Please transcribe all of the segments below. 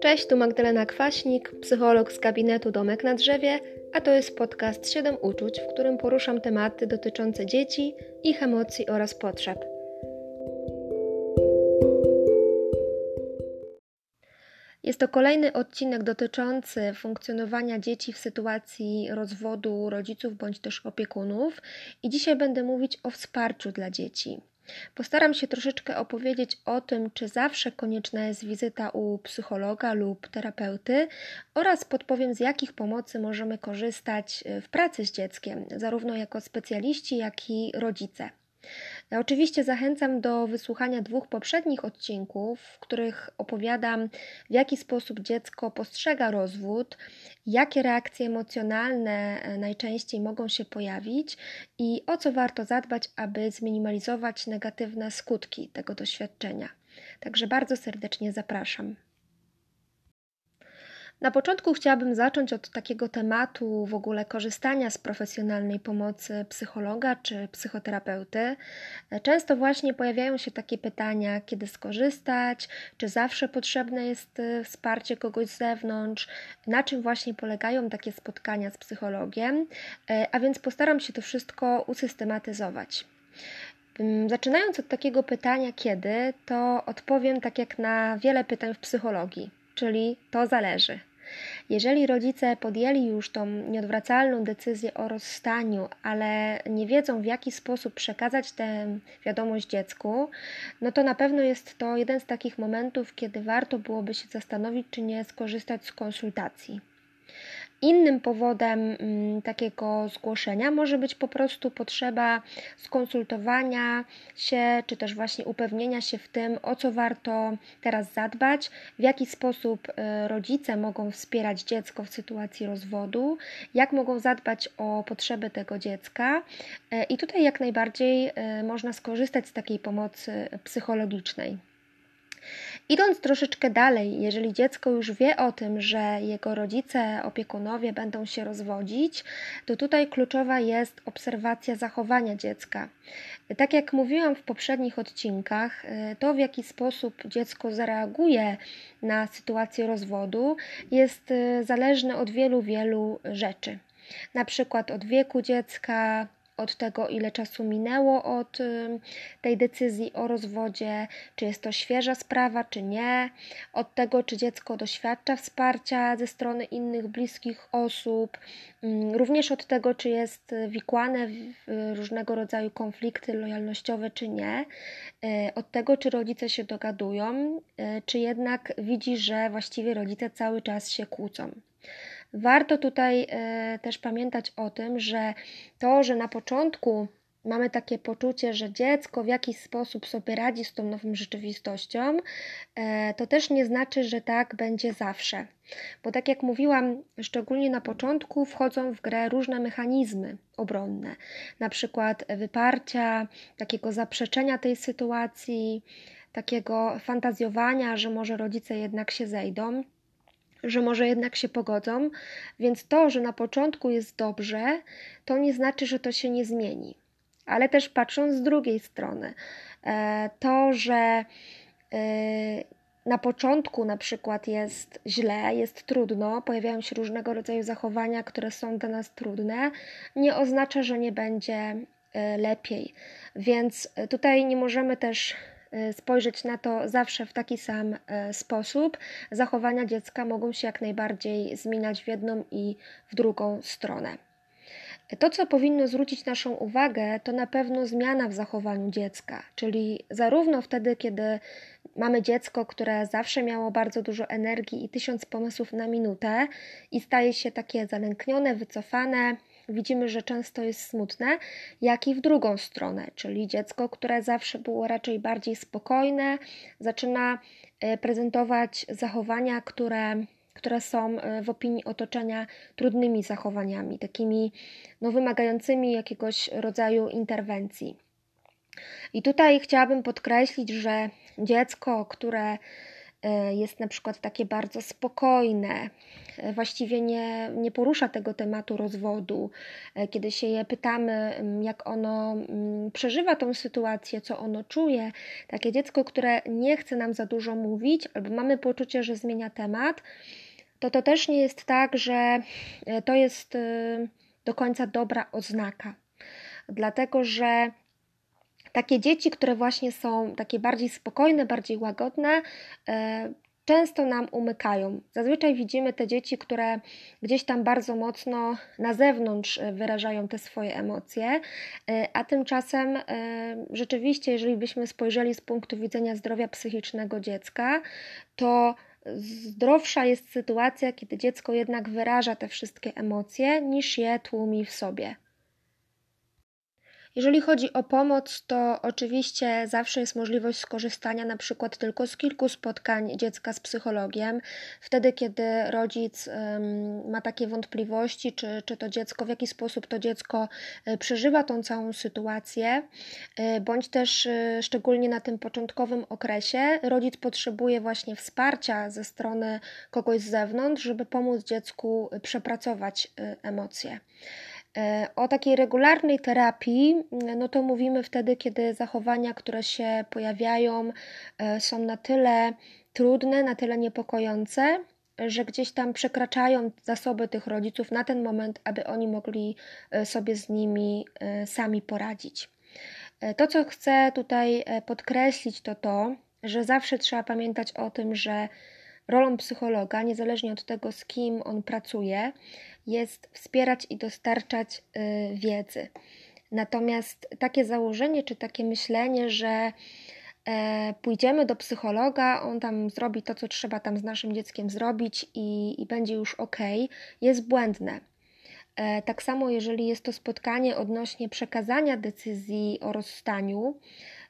Cześć, tu Magdalena Kwaśnik, psycholog z gabinetu Domek na Drzewie, a to jest podcast 7 uczuć, w którym poruszam tematy dotyczące dzieci, ich emocji oraz potrzeb. Jest to kolejny odcinek dotyczący funkcjonowania dzieci w sytuacji rozwodu rodziców bądź też opiekunów i dzisiaj będę mówić o wsparciu dla dzieci. Postaram się troszeczkę opowiedzieć o tym, czy zawsze konieczna jest wizyta u psychologa lub terapeuty oraz podpowiem, z jakich pomocy możemy korzystać w pracy z dzieckiem, zarówno jako specjaliści, jak i rodzice. Ja oczywiście zachęcam do wysłuchania dwóch poprzednich odcinków, w których opowiadam, w jaki sposób dziecko postrzega rozwód, jakie reakcje emocjonalne e, najczęściej mogą się pojawić i o co warto zadbać, aby zminimalizować negatywne skutki tego doświadczenia. Także bardzo serdecznie zapraszam. Na początku chciałabym zacząć od takiego tematu w ogóle korzystania z profesjonalnej pomocy psychologa czy psychoterapeuty. Często właśnie pojawiają się takie pytania, kiedy skorzystać, czy zawsze potrzebne jest y, wsparcie kogoś z zewnątrz, na czym właśnie polegają takie spotkania z psychologiem, e, a więc postaram się to wszystko usystematyzować. Zaczynając od takiego pytania, kiedy, to odpowiem tak jak na wiele pytań w psychologii, czyli to zależy. Jeżeli rodzice podjęli już tą nieodwracalną decyzję o rozstaniu, ale nie wiedzą w jaki sposób przekazać tę wiadomość dziecku, no to na pewno jest to jeden z takich momentów, kiedy warto byłoby się zastanowić, czy nie skorzystać z konsultacji. Innym powodem mm, takiego zgłoszenia może być po prostu potrzeba skonsultowania się, czy też właśnie upewnienia się w tym, o co warto teraz zadbać, w jaki sposób y, rodzice mogą wspierać dziecko w sytuacji rozwodu, jak mogą zadbać o potrzeby tego dziecka. Y, I tutaj jak najbardziej y, można skorzystać z takiej pomocy psychologicznej. Idąc troszeczkę dalej, jeżeli dziecko już wie o tym, że jego rodzice, opiekunowie będą się rozwodzić, to tutaj kluczowa jest obserwacja zachowania dziecka. Tak jak mówiłam w poprzednich odcinkach, to w jaki sposób dziecko zareaguje na sytuację rozwodu jest zależne od wielu, wielu rzeczy. Na przykład od wieku dziecka, od tego, ile czasu minęło od tej decyzji o rozwodzie, czy jest to świeża sprawa, czy nie, od tego, czy dziecko doświadcza wsparcia ze strony innych bliskich osób, również od tego, czy jest wikłane w różnego rodzaju konflikty lojalnościowe, czy nie, e, od tego, czy rodzice się dogadują, e, czy jednak widzi, że właściwie rodzice cały czas się kłócą. Warto tutaj e, też pamiętać o tym, że to, że na początku mamy takie poczucie, że dziecko w jakiś sposób sobie radzi z tą nową rzeczywistością, e, to też nie znaczy, że tak będzie zawsze. Bo tak jak mówiłam, szczególnie na początku wchodzą w grę różne mechanizmy obronne, na przykład wyparcia, takiego zaprzeczenia tej sytuacji, takiego fantazjowania, że może rodzice jednak się zejdą że może jednak się pogodzą, więc to, że na początku jest dobrze, to nie znaczy, że to się nie zmieni. Ale też patrząc z drugiej strony, e, to, że e, na początku na przykład jest źle, jest trudno, pojawiają się różnego rodzaju zachowania, które są dla nas trudne, nie oznacza, że nie będzie e, lepiej. Więc tutaj nie możemy też spojrzeć na to zawsze w taki sam y, sposób. Zachowania dziecka mogą się jak najbardziej zmieniać w jedną i w drugą stronę. To, co powinno zwrócić naszą uwagę, to na pewno zmiana w zachowaniu dziecka, czyli zarówno wtedy, kiedy mamy dziecko, które zawsze miało bardzo dużo energii i tysiąc pomysłów na minutę i staje się takie zalęknione, wycofane, widzimy, że często jest smutne, jak i w drugą stronę, czyli dziecko, które zawsze było raczej bardziej spokojne, zaczyna e, prezentować zachowania, które które są e, w opinii otoczenia trudnymi zachowaniami, takimi no, wymagającymi jakiegoś rodzaju interwencji. I tutaj chciałabym podkreślić, że dziecko, które jest na przykład takie bardzo spokojne, e, właściwie nie, nie porusza tego tematu rozwodu. E, kiedy się je pytamy, jak ono przeżywa tą sytuację, co ono czuje, takie dziecko, które nie chce nam za dużo mówić, albo mamy poczucie, że zmienia temat, to to też nie jest tak, że to jest do końca dobra oznaka. Dlatego, że takie dzieci, które właśnie są takie bardziej spokojne, bardziej łagodne, e, często nam umykają. Zazwyczaj widzimy te dzieci, które gdzieś tam bardzo mocno na zewnątrz e, wyrażają te swoje emocje, e, a tymczasem rzeczywiście, jeżeli byśmy spojrzeli z punktu widzenia zdrowia psychicznego dziecka, to zdrowsza jest sytuacja, kiedy dziecko jednak wyraża te wszystkie emocje, niż je tłumi w sobie. Jeżeli chodzi o pomoc, to oczywiście zawsze jest możliwość skorzystania na przykład tylko z kilku spotkań dziecka z psychologiem. Wtedy, kiedy rodzic ma takie wątpliwości, czy, czy to dziecko, w jaki sposób to dziecko e, przeżywa tą całą sytuację, e, bądź też e, szczególnie na tym początkowym okresie, rodzic potrzebuje właśnie wsparcia ze strony kogoś z zewnątrz, żeby pomóc dziecku przepracować emocje. E, o takiej regularnej terapii, no to mówimy wtedy, kiedy zachowania, które się pojawiają, e, są na tyle trudne, na tyle niepokojące, że gdzieś tam przekraczają zasoby tych rodziców na ten moment, aby oni mogli e, sobie z nimi sami poradzić. To, co chcę tutaj podkreślić, to to, że zawsze trzeba pamiętać o tym, że rolą psychologa, niezależnie od tego, z kim on pracuje, jest wspierać i dostarczać y, wiedzy. Natomiast takie założenie czy takie myślenie, że e, pójdziemy do psychologa, on tam zrobi to, co trzeba tam z naszym dzieckiem zrobić i, i będzie już ok, jest błędne. E, tak samo, jeżeli jest to spotkanie odnośnie przekazania decyzji o rozstaniu,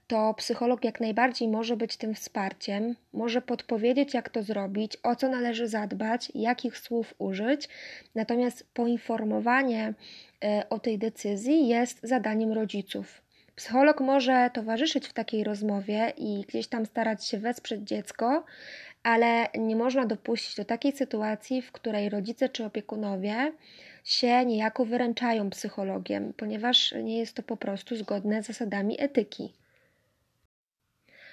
to psycholog jak najbardziej może być tym wsparciem, może podpowiedzieć, jak to zrobić, o co należy zadbać, jakich słów użyć, natomiast poinformowanie e, o tej decyzji jest zadaniem rodziców. Psycholog może towarzyszyć w takiej rozmowie i gdzieś tam starać się wesprzeć dziecko, ale nie można dopuścić do takiej sytuacji, w której rodzice czy opiekunowie się niejako wyręczają psychologiem, ponieważ nie jest to po prostu zgodne z zasadami etyki.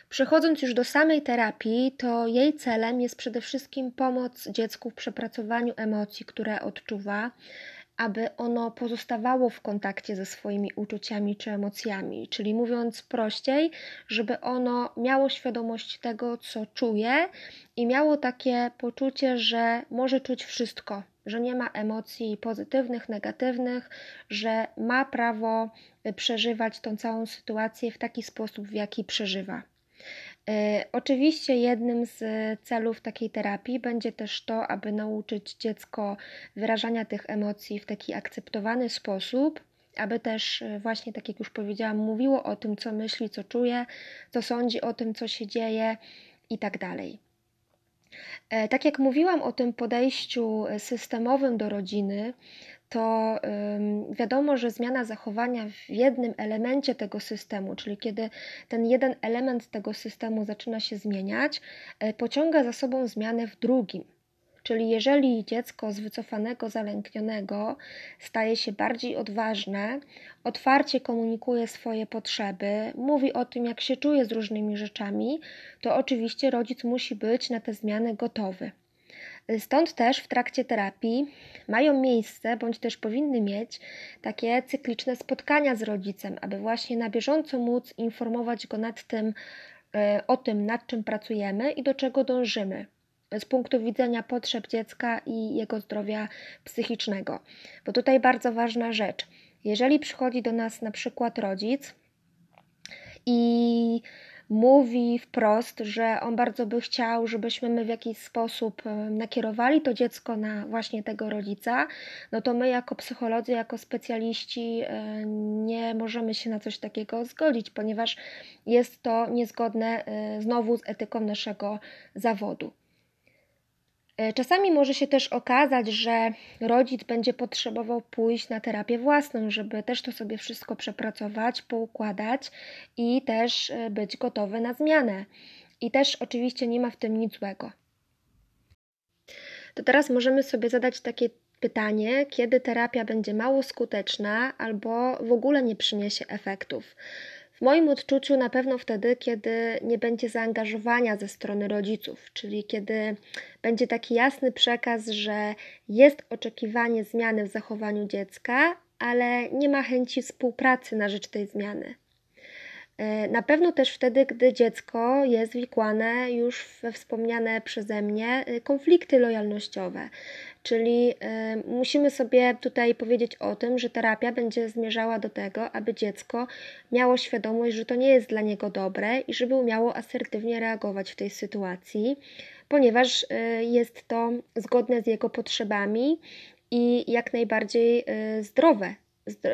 Przechodząc już do samej terapii, to jej celem jest przede wszystkim pomoc dziecku w przepracowaniu emocji, które odczuwa, aby ono pozostawało w kontakcie ze swoimi uczuciami czy emocjami, czyli mówiąc prościej, żeby ono miało świadomość tego, co czuje i miało takie poczucie, że może czuć wszystko, że nie ma emocji pozytywnych, negatywnych, że ma prawo przeżywać tą całą sytuację w taki sposób, w jaki przeżywa. E, oczywiście jednym z celów takiej terapii będzie też to, aby nauczyć dziecko wyrażania tych emocji w taki akceptowany sposób, aby też e, właśnie, tak jak już powiedziałam, mówiło o tym, co myśli, co czuje, co sądzi o tym, co się dzieje i tak dalej. E, tak jak mówiłam o tym podejściu systemowym do rodziny, to wiadomo, że zmiana zachowania w jednym elemencie tego systemu, czyli kiedy ten jeden element tego systemu zaczyna się zmieniać, e, pociąga za sobą zmianę w drugim. Czyli jeżeli dziecko z wycofanego, zalęknionego staje się bardziej odważne, otwarcie komunikuje swoje potrzeby, mówi o tym, jak się czuje z różnymi rzeczami, to oczywiście rodzic musi być na te zmiany gotowy. Stąd też w trakcie terapii mają miejsce, bądź też powinny mieć takie cykliczne spotkania z rodzicem, aby właśnie na bieżąco móc informować go nad tym, e, o tym, nad czym pracujemy i do czego dążymy z punktu widzenia potrzeb dziecka i jego zdrowia psychicznego. Bo tutaj bardzo ważna rzecz. Jeżeli przychodzi do nas na przykład rodzic i mówi wprost, że on bardzo by chciał, żebyśmy my w jakiś sposób e, nakierowali to dziecko na właśnie tego rodzica, no to my jako psycholodzy, jako specjaliści e, nie możemy się na coś takiego zgodzić, ponieważ jest to niezgodne e, znowu z etyką naszego zawodu. E, czasami może się też okazać, że rodzic będzie potrzebował pójść na terapię własną, żeby też to sobie wszystko przepracować, poukładać i też e, być gotowy na zmianę. i też oczywiście nie ma w tym nic złego. To teraz możemy sobie zadać takie pytanie, kiedy terapia będzie mało skuteczna albo w ogóle nie przyniesie efektów. W moim odczuciu na pewno wtedy, kiedy nie będzie zaangażowania ze strony rodziców, czyli kiedy będzie taki jasny przekaz, że jest oczekiwanie zmiany w zachowaniu dziecka, ale nie ma chęci współpracy na rzecz tej zmiany. E, na pewno też wtedy, gdy dziecko jest wikłane już we wspomniane przeze mnie e, konflikty lojalnościowe, czyli e, musimy sobie tutaj powiedzieć o tym, że terapia będzie zmierzała do tego, aby dziecko miało świadomość, że to nie jest dla niego dobre i żeby umiało asertywnie reagować w tej sytuacji, ponieważ jest to zgodne z jego potrzebami i jak najbardziej zdrowe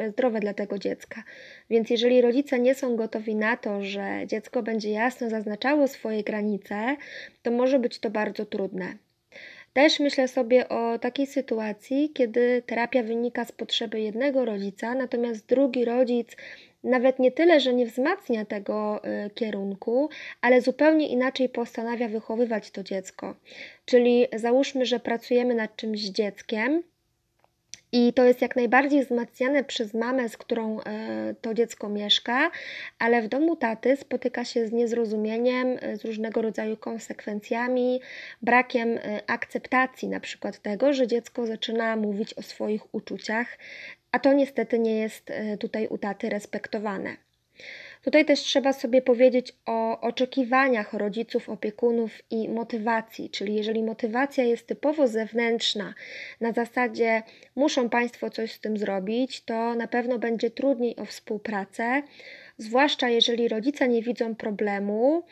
zdrowe dla tego dziecka. Więc jeżeli rodzice nie są gotowi na to, że dziecko będzie jasno zaznaczało swoje granice, to może być to bardzo trudne. Też myślę sobie o takiej sytuacji, kiedy terapia wynika z potrzeby jednego rodzica, natomiast drugi rodzic nawet nie tyle, że nie wzmacnia tego y, kierunku, ale zupełnie inaczej postanawia wychowywać to dziecko. Czyli załóżmy, że pracujemy nad czymś z dzieckiem, i to jest jak najbardziej wzmacniane przez mamę, z którą e, to dziecko mieszka, ale w domu taty spotyka się z niezrozumieniem, e, z różnego rodzaju konsekwencjami, brakiem e, akceptacji na przykład tego, że dziecko zaczyna mówić o swoich uczuciach, a to niestety nie jest tutaj u taty respektowane. Tutaj też trzeba sobie powiedzieć o oczekiwaniach rodziców, opiekunów i motywacji, czyli jeżeli motywacja jest typowo zewnętrzna, na zasadzie muszą Państwo coś z tym zrobić, to na pewno będzie trudniej o współpracę, zwłaszcza jeżeli rodzice nie widzą problemu,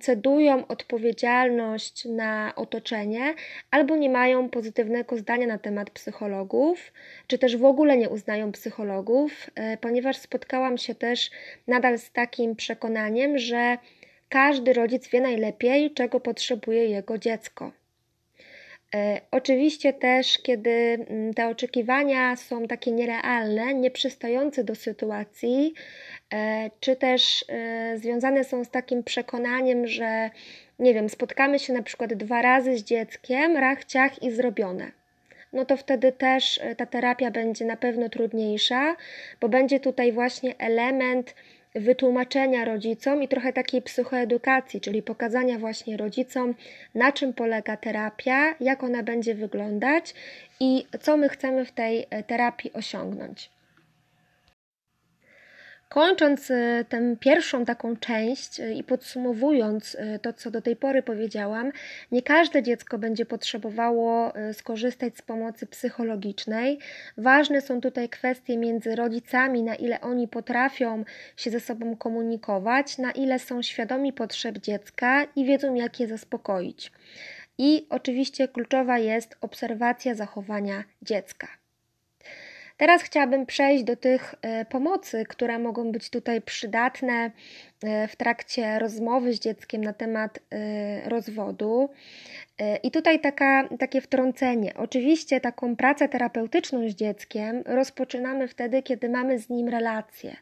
cedują odpowiedzialność na otoczenie albo nie mają pozytywnego zdania na temat psychologów, czy też w ogóle nie uznają psychologów, e, ponieważ spotkałam się też nadal z takim przekonaniem, że każdy rodzic wie najlepiej, czego potrzebuje jego dziecko. E, oczywiście też, kiedy mm, te oczekiwania są takie nierealne, nieprzystające do sytuacji, e, czy też e, związane są z takim przekonaniem, że nie wiem, spotkamy się na przykład dwa razy z dzieckiem, rach, ciach i zrobione. No to wtedy też ta terapia będzie na pewno trudniejsza, bo będzie tutaj właśnie element wytłumaczenia rodzicom i trochę takiej psychoedukacji, czyli pokazania właśnie rodzicom, na czym polega terapia, jak ona będzie wyglądać i co my chcemy w tej e, terapii osiągnąć. Kończąc e, tę pierwszą taką część e, i podsumowując e, to, co do tej pory powiedziałam, nie każde dziecko będzie potrzebowało skorzystać z pomocy psychologicznej. Ważne są tutaj kwestie między rodzicami, na ile oni potrafią się ze sobą komunikować, na ile są świadomi potrzeb dziecka i wiedzą, jak je zaspokoić. I oczywiście kluczowa jest obserwacja zachowania dziecka. Teraz chciałabym przejść do tych e, pomocy, które mogą być tutaj przydatne e, w trakcie rozmowy z dzieckiem na temat e, rozwodu. I tutaj taka, takie wtrącenie. Oczywiście taką pracę terapeutyczną z dzieckiem rozpoczynamy wtedy, kiedy mamy z nim relacje.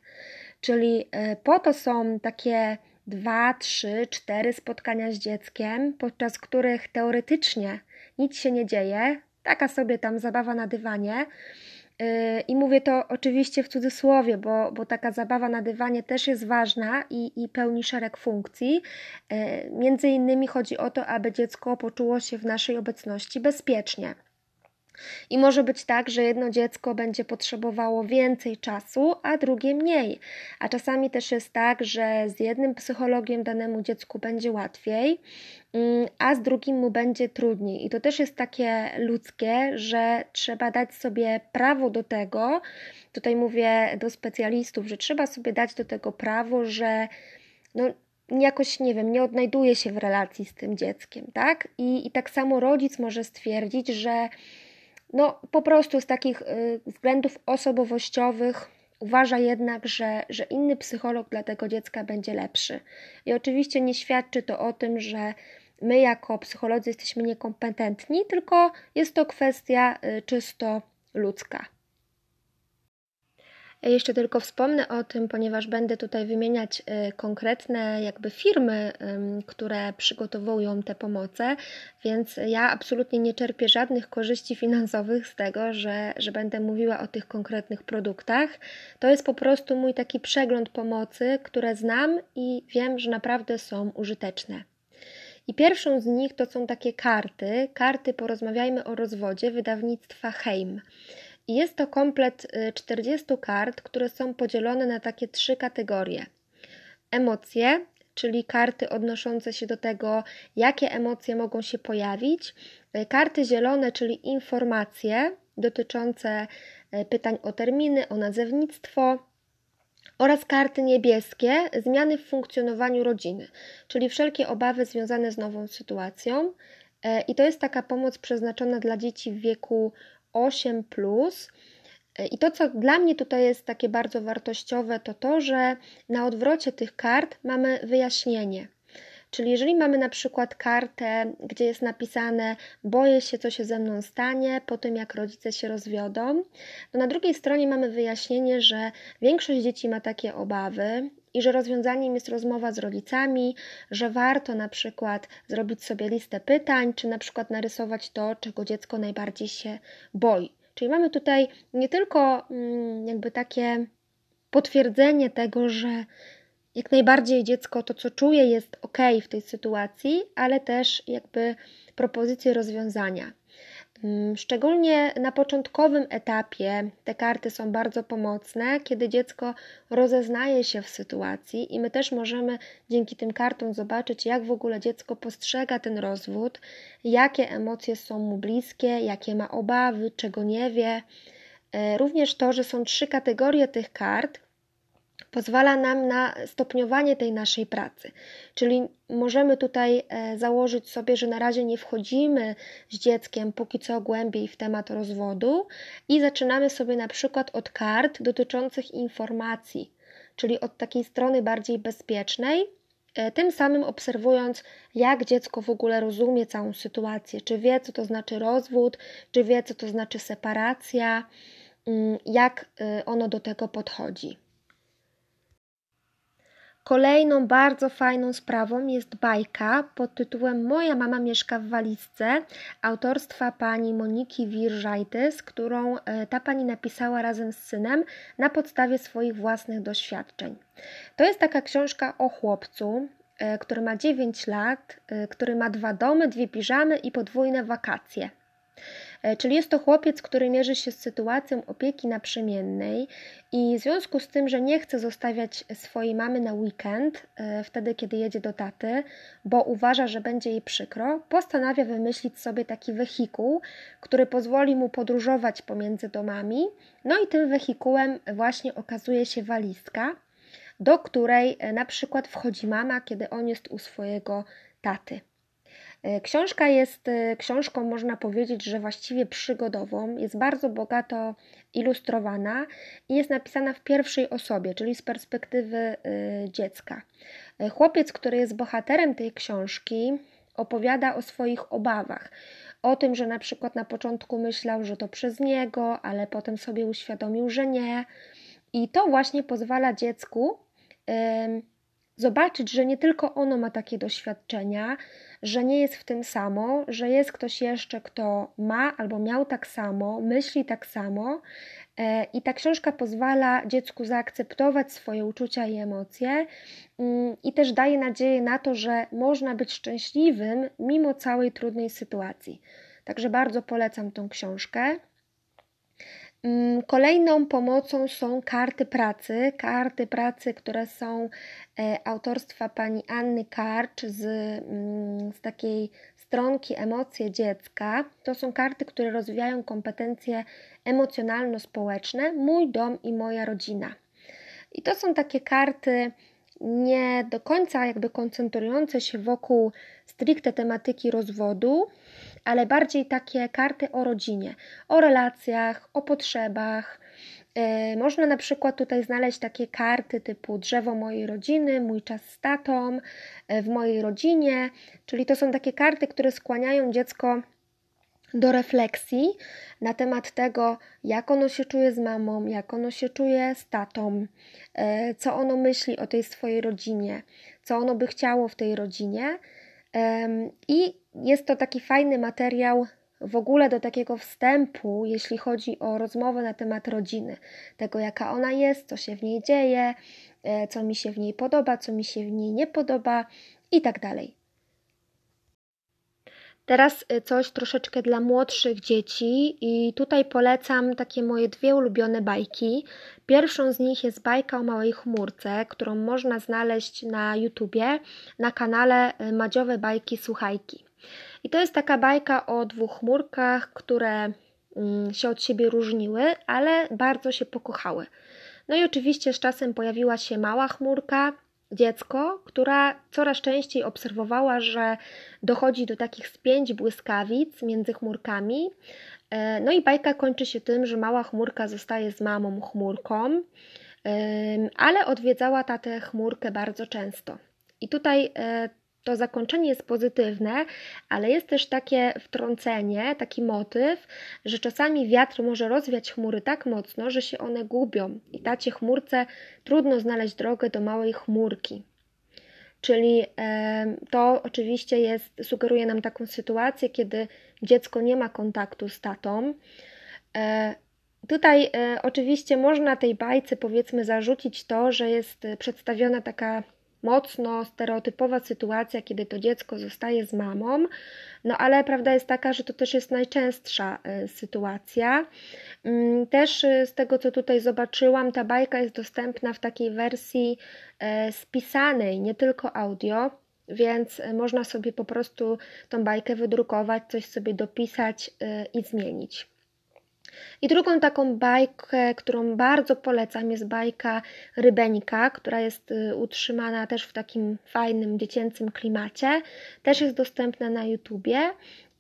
Czyli po to są takie dwa, trzy, cztery spotkania z dzieckiem, podczas których teoretycznie nic się nie dzieje, taka sobie tam zabawa na dywanie, I mówię to oczywiście w cudzysłowie, bo, bo taka zabawa na dywanie też jest ważna i, i pełni szereg funkcji. Y, między innymi chodzi o to, aby dziecko poczuło się w naszej obecności bezpiecznie. I może być tak, że jedno dziecko będzie potrzebowało więcej czasu, a drugie mniej. A czasami też jest tak, że z jednym psychologiem danemu dziecku będzie łatwiej, mm, a z drugim mu będzie trudniej. I to też jest takie ludzkie, że trzeba dać sobie prawo do tego, tutaj mówię do specjalistów, że trzeba sobie dać do tego prawo, że no, jakoś, nie wiem, nie odnajduje się w relacji z tym dzieckiem, tak? I, i tak samo rodzic może stwierdzić, że no, po prostu z takich y, względów osobowościowych uważa jednak, że, że inny psycholog dla tego dziecka będzie lepszy. I oczywiście nie świadczy to o tym, że my jako psycholodzy jesteśmy niekompetentni, tylko jest to kwestia y, czysto ludzka. Ja jeszcze tylko wspomnę o tym, ponieważ będę tutaj wymieniać y, konkretne jakby firmy, które przygotowują te pomoce, więc ja absolutnie nie czerpię żadnych korzyści finansowych z tego, że, że będę mówiła o tych konkretnych produktach. To jest po prostu mój taki przegląd pomocy, które znam i wiem, że naprawdę są użyteczne. I pierwszą z nich to są takie karty, karty Porozmawiajmy o rozwodzie wydawnictwa Heim. Jest to komplet 40 y, kart, które są podzielone na takie trzy kategorie. Emocje, czyli karty odnoszące się do tego, jakie emocje mogą się pojawić. Y, karty zielone, czyli informacje dotyczące y, pytań o terminy, o nazewnictwo oraz karty niebieskie, zmiany w funkcjonowaniu rodziny, czyli wszelkie obawy związane z nową sytuacją. I to jest taka pomoc przeznaczona dla dzieci w wieku 8. I to, co dla mnie tutaj jest takie bardzo wartościowe, to to, że na odwrocie tych kart mamy wyjaśnienie. Czyli jeżeli mamy na przykład kartę, gdzie jest napisane boję się, co się ze mną stanie po tym, jak rodzice się rozwiodą, to na drugiej stronie mamy wyjaśnienie, że większość dzieci ma takie obawy i że rozwiązaniem jest rozmowa z rodzicami, że warto na przykład zrobić sobie listę pytań, czy na przykład narysować to, czego dziecko najbardziej się boi. Czyli mamy tutaj nie tylko mm, jakby takie potwierdzenie tego, że jak najbardziej dziecko to, co czuje, jest ok w tej sytuacji, ale też jakby propozycje rozwiązania. Mm, szczególnie na początkowym etapie te karty są bardzo pomocne, kiedy dziecko rozeznaje się w sytuacji i my też możemy dzięki tym kartom zobaczyć, jak w ogóle dziecko postrzega ten rozwód, jakie emocje są mu bliskie, jakie ma obawy, czego nie wie. E, również to, że są trzy kategorie tych kart, pozwala nam na stopniowanie tej naszej pracy. Czyli możemy tutaj e, założyć sobie, że na razie nie wchodzimy z dzieckiem póki co głębiej w temat rozwodu i zaczynamy sobie na przykład od kart dotyczących informacji, czyli od takiej strony bardziej bezpiecznej, e, tym samym obserwując, jak dziecko w ogóle rozumie całą sytuację, czy wie, co to znaczy rozwód, czy wie, co to znaczy separacja, mm, jak e, ono do tego podchodzi. Kolejną bardzo fajną sprawą jest bajka pod tytułem Moja mama mieszka w walizce autorstwa pani Moniki Wirżajtys, którą e, ta pani napisała razem z synem na podstawie swoich własnych doświadczeń. To jest taka książka o chłopcu, e, który ma 9 lat, e, który ma dwa domy, dwie piżamy i podwójne wakacje. E, czyli jest to chłopiec, który mierzy się z sytuacją opieki naprzemiennej i w związku z tym, że nie chce zostawiać swojej mamy na weekend, e, wtedy kiedy jedzie do taty, bo uważa, że będzie jej przykro, postanawia wymyślić sobie taki wehikuł, który pozwoli mu podróżować pomiędzy domami. No i tym wehikułem właśnie okazuje się walizka, do której e, na przykład wchodzi mama, kiedy on jest u swojego taty. E, książka jest e, książką, można powiedzieć, że właściwie przygodową, jest bardzo bogato ilustrowana i jest napisana w pierwszej osobie, czyli z perspektywy e, dziecka. Chłopiec, który jest bohaterem tej książki, opowiada o swoich obawach. O tym, że na przykład na początku myślał, że to przez niego, ale potem sobie uświadomił, że nie. I to właśnie pozwala dziecku zobaczyć, że nie tylko ono ma takie doświadczenia, że nie jest w tym samo, że jest ktoś jeszcze, kto ma albo miał tak samo, myśli tak samo. E, I ta książka pozwala dziecku zaakceptować swoje uczucia i emocje, mm, i też daje nadzieję na to, że można być szczęśliwym mimo całej trudnej sytuacji. Także bardzo polecam tą książkę. Mm, kolejną pomocą są karty pracy. Karty pracy, które są e, autorstwa pani Anny Karcz z, mm, z takiej stronki Emocje dziecka. To są karty, które rozwijają kompetencje emocjonalno-społeczne. Mój dom i moja rodzina. I to są takie karty nie do końca jakby koncentrujące się wokół stricte tematyki rozwodu, ale bardziej takie karty o rodzinie, o relacjach, o potrzebach. E, można na przykład tutaj znaleźć takie karty typu drzewo mojej rodziny, mój czas z tatą, e, w mojej rodzinie, czyli to są takie karty, które skłaniają dziecko do refleksji na temat tego, jak ono się czuje z mamą, jak ono się czuje z tatą, e, co ono myśli o tej swojej rodzinie, co ono by chciało w tej rodzinie. I jest to taki fajny materiał w ogóle do takiego wstępu, jeśli chodzi o rozmowę na temat rodziny, tego jaka ona jest, co się w niej dzieje, e, co mi się w niej podoba, co mi się w niej nie podoba i tak dalej. Teraz y, coś troszeczkę dla młodszych dzieci i tutaj polecam takie moje dwie ulubione bajki. Pierwszą z nich jest bajka o małej chmurce, którą można znaleźć na YouTubie na kanale y, Madziowe Bajki Słuchajki. I to jest taka bajka o dwóch chmurkach, które mm, się od siebie różniły, ale bardzo się pokochały. No i oczywiście z czasem pojawiła się mała chmurka, dziecko, która coraz częściej obserwowała, że dochodzi do takich spięć błyskawic między chmurkami. E, no i bajka kończy się tym, że mała chmurka zostaje z mamą chmurką, ale odwiedzała tatę chmurkę bardzo często. I tutaj e, to zakończenie jest pozytywne, ale jest też takie wtrącenie, taki motyw, że czasami wiatr może rozwiać chmury tak mocno, że się one gubią i tacie chmurce trudno znaleźć drogę do małej chmurki. Czyli to oczywiście jest, sugeruje nam taką sytuację, kiedy dziecko nie ma kontaktu z tatą. E, tutaj e, oczywiście można tej bajce powiedzmy zarzucić to, że jest przedstawiona taka mocno stereotypowa sytuacja, kiedy to dziecko zostaje z mamą, no ale prawda jest taka, że to też jest najczęstsza e, sytuacja. Mm, też e, z tego, co tutaj zobaczyłam, ta bajka jest dostępna w takiej wersji e, spisanej, nie tylko audio, więc można sobie po prostu tą bajkę wydrukować, coś sobie dopisać i zmienić. I drugą taką bajkę, którą bardzo polecam, jest bajka Rybenika, która jest y, utrzymana też w takim fajnym dziecięcym klimacie. Też jest dostępna na YouTubie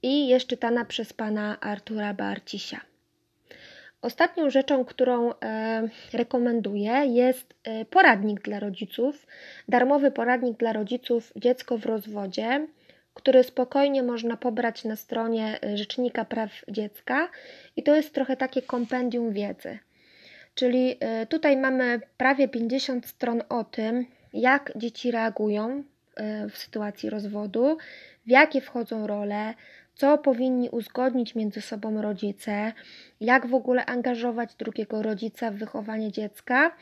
i jest czytana przez pana Artura Barcisia. Ostatnią rzeczą, którą e, rekomenduję, jest e, poradnik dla rodziców, darmowy poradnik dla rodziców Dziecko w rozwodzie który spokojnie można pobrać na stronie y, Rzecznika Praw Dziecka i to jest trochę takie kompendium wiedzy. Czyli y, tutaj mamy prawie 50 stron o tym, jak dzieci reagują y, w sytuacji rozwodu, w jakie wchodzą role, co powinni uzgodnić między sobą rodzice, jak w ogóle angażować drugiego rodzica w wychowanie dziecka,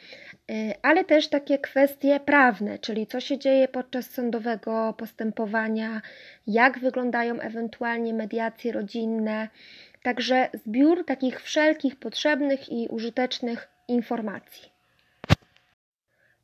y, ale też takie kwestie prawne, czyli co się dzieje podczas sądowego postępowania, jak wyglądają ewentualnie mediacje rodzinne. Także zbiór takich wszelkich potrzebnych i użytecznych informacji.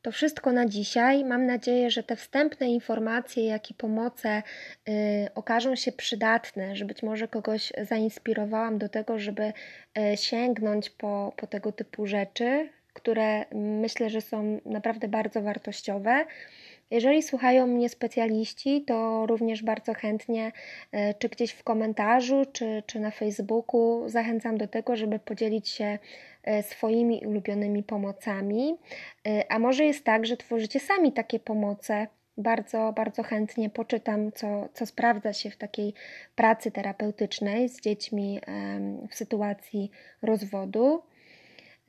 To wszystko na dzisiaj. Mam nadzieję, że te wstępne informacje, jak i pomoce y, okażą się przydatne, że być może kogoś zainspirowałam do tego, żeby y, sięgnąć po, po tego typu rzeczy, które myślę, że są naprawdę bardzo wartościowe. Jeżeli słuchają mnie specjaliści, to również bardzo chętnie, y, czy gdzieś w komentarzu, czy, czy na Facebooku, zachęcam do tego, żeby podzielić się E, swoimi ulubionymi pomocami. E, a może jest tak, że tworzycie sami takie pomoce. Bardzo, bardzo chętnie poczytam, co, co sprawdza się w takiej pracy terapeutycznej z dziećmi w sytuacji rozwodu.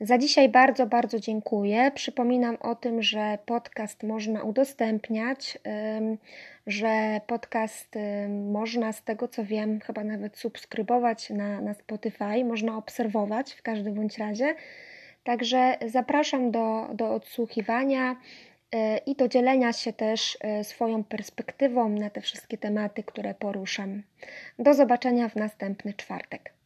Za dzisiaj bardzo, bardzo dziękuję. Przypominam o tym, że podcast można udostępniać, że podcast można z tego co wiem, chyba nawet subskrybować na, na Spotify, można obserwować w każdym bądź razie. Także zapraszam do, do odsłuchiwania e, i do dzielenia się też e, swoją perspektywą na te wszystkie tematy, które poruszam. Do zobaczenia w następny czwartek.